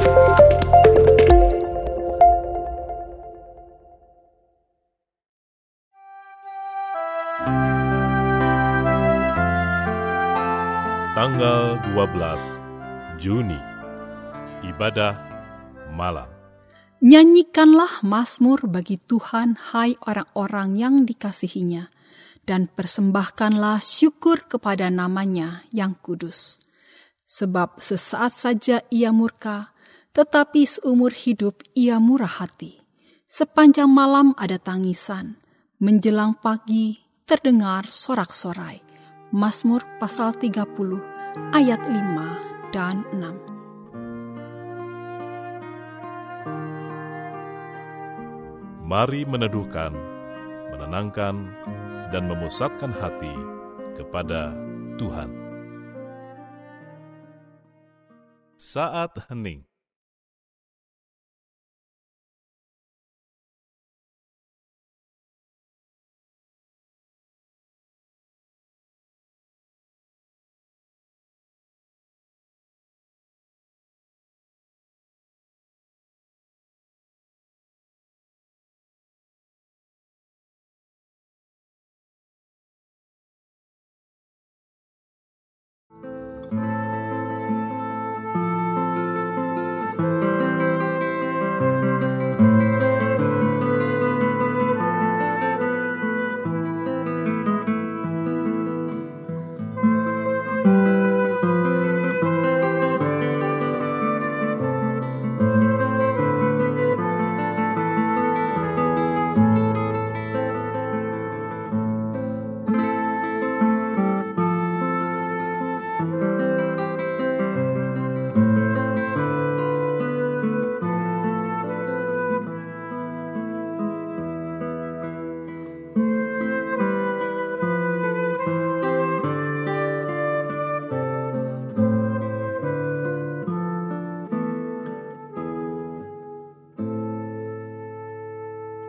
Tanggal 12 Juni Ibadah Malam Nyanyikanlah Mazmur bagi Tuhan, hai orang-orang yang dikasihinya, dan persembahkanlah syukur kepada namanya yang kudus. Sebab sesaat saja ia murka, tetapi seumur hidup ia murah hati. Sepanjang malam ada tangisan, menjelang pagi terdengar sorak-sorai. Mazmur pasal 30 ayat 5 dan 6. Mari meneduhkan, menenangkan, dan memusatkan hati kepada Tuhan. Saat hening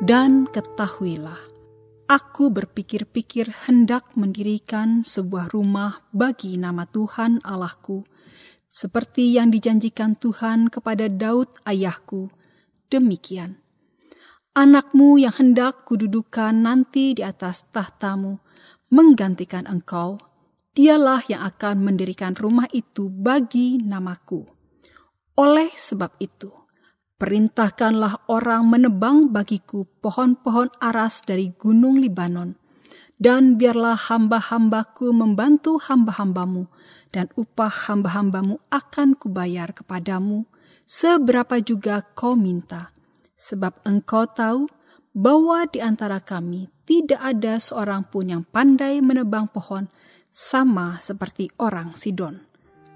Dan ketahuilah, aku berpikir-pikir hendak mendirikan sebuah rumah bagi nama Tuhan Allahku, seperti yang dijanjikan Tuhan kepada Daud ayahku. Demikian, anakmu yang hendak kududukan nanti di atas tahtamu, menggantikan engkau, dialah yang akan mendirikan rumah itu bagi namaku. Oleh sebab itu, Perintahkanlah orang menebang bagiku pohon-pohon aras dari gunung Libanon, dan biarlah hamba-hambaku membantu hamba-hambamu, dan upah hamba-hambamu akan kubayar kepadamu, seberapa juga kau minta. Sebab engkau tahu bahwa di antara kami tidak ada seorang pun yang pandai menebang pohon, sama seperti orang Sidon.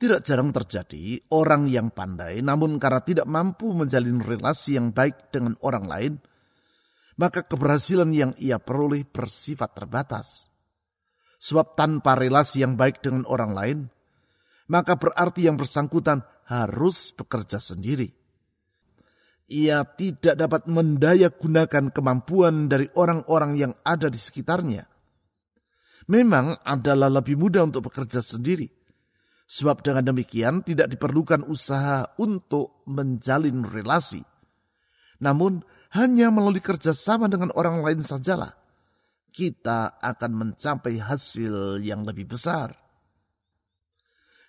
Tidak jarang terjadi orang yang pandai namun karena tidak mampu menjalin relasi yang baik dengan orang lain, maka keberhasilan yang ia peroleh bersifat terbatas. Sebab tanpa relasi yang baik dengan orang lain, maka berarti yang bersangkutan harus bekerja sendiri. Ia tidak dapat mendaya gunakan kemampuan dari orang-orang yang ada di sekitarnya. Memang adalah lebih mudah untuk bekerja sendiri Sebab dengan demikian tidak diperlukan usaha untuk menjalin relasi. Namun hanya melalui kerjasama dengan orang lain sajalah kita akan mencapai hasil yang lebih besar.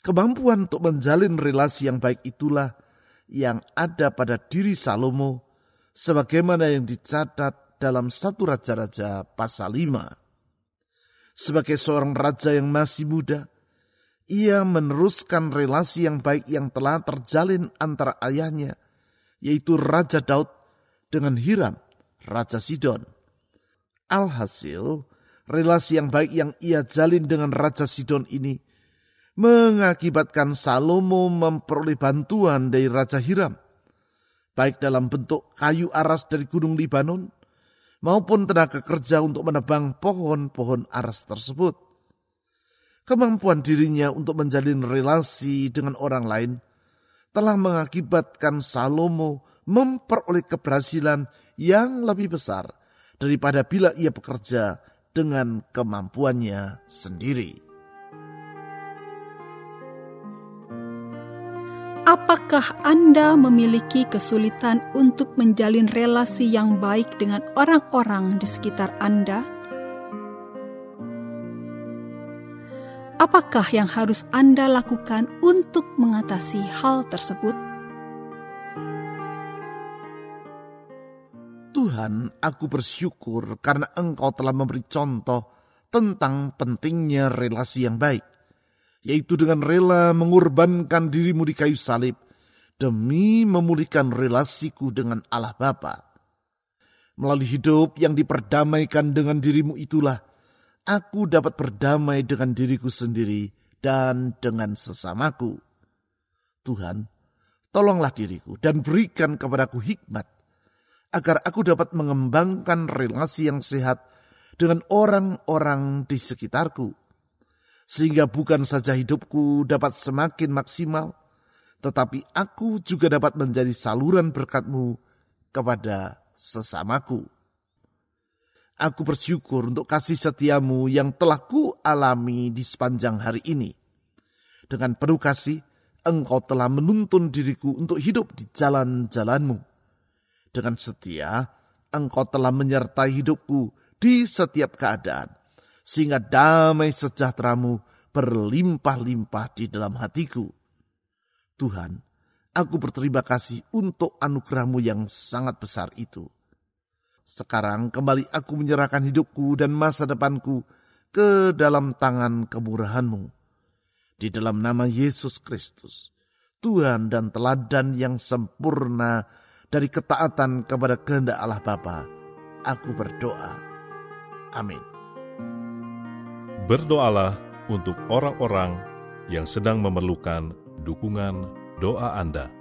Kemampuan untuk menjalin relasi yang baik itulah yang ada pada diri Salomo sebagaimana yang dicatat dalam satu raja-raja pasal 5. Sebagai seorang raja yang masih muda, ia meneruskan relasi yang baik yang telah terjalin antara ayahnya, yaitu Raja Daud dengan Hiram, Raja Sidon. Alhasil, relasi yang baik yang ia jalin dengan Raja Sidon ini mengakibatkan Salomo memperoleh bantuan dari Raja Hiram. baik dalam bentuk kayu aras dari Gunung Libanon maupun tenaga kerja untuk menebang pohon-pohon aras tersebut. Kemampuan dirinya untuk menjalin relasi dengan orang lain telah mengakibatkan Salomo memperoleh keberhasilan yang lebih besar daripada bila ia bekerja dengan kemampuannya sendiri. Apakah Anda memiliki kesulitan untuk menjalin relasi yang baik dengan orang-orang di sekitar Anda? Apakah yang harus Anda lakukan untuk mengatasi hal tersebut? Tuhan, aku bersyukur karena Engkau telah memberi contoh tentang pentingnya relasi yang baik yaitu dengan rela mengorbankan dirimu di kayu salib demi memulihkan relasiku dengan Allah Bapa. Melalui hidup yang diperdamaikan dengan dirimu itulah, aku dapat berdamai dengan diriku sendiri dan dengan sesamaku. Tuhan, tolonglah diriku dan berikan kepadaku hikmat, agar aku dapat mengembangkan relasi yang sehat dengan orang-orang di sekitarku sehingga bukan saja hidupku dapat semakin maksimal, tetapi aku juga dapat menjadi saluran berkatmu kepada sesamaku. Aku bersyukur untuk kasih setiamu yang telah ku alami di sepanjang hari ini. Dengan penuh kasih, engkau telah menuntun diriku untuk hidup di jalan-jalanmu. Dengan setia, engkau telah menyertai hidupku di setiap keadaan sehingga damai sejahteramu berlimpah-limpah di dalam hatiku. Tuhan, aku berterima kasih untuk anugerahmu yang sangat besar itu. Sekarang kembali aku menyerahkan hidupku dan masa depanku ke dalam tangan kemurahanmu. Di dalam nama Yesus Kristus, Tuhan dan teladan yang sempurna dari ketaatan kepada kehendak Allah Bapa, aku berdoa. Amin. Berdoalah untuk orang-orang yang sedang memerlukan dukungan doa Anda.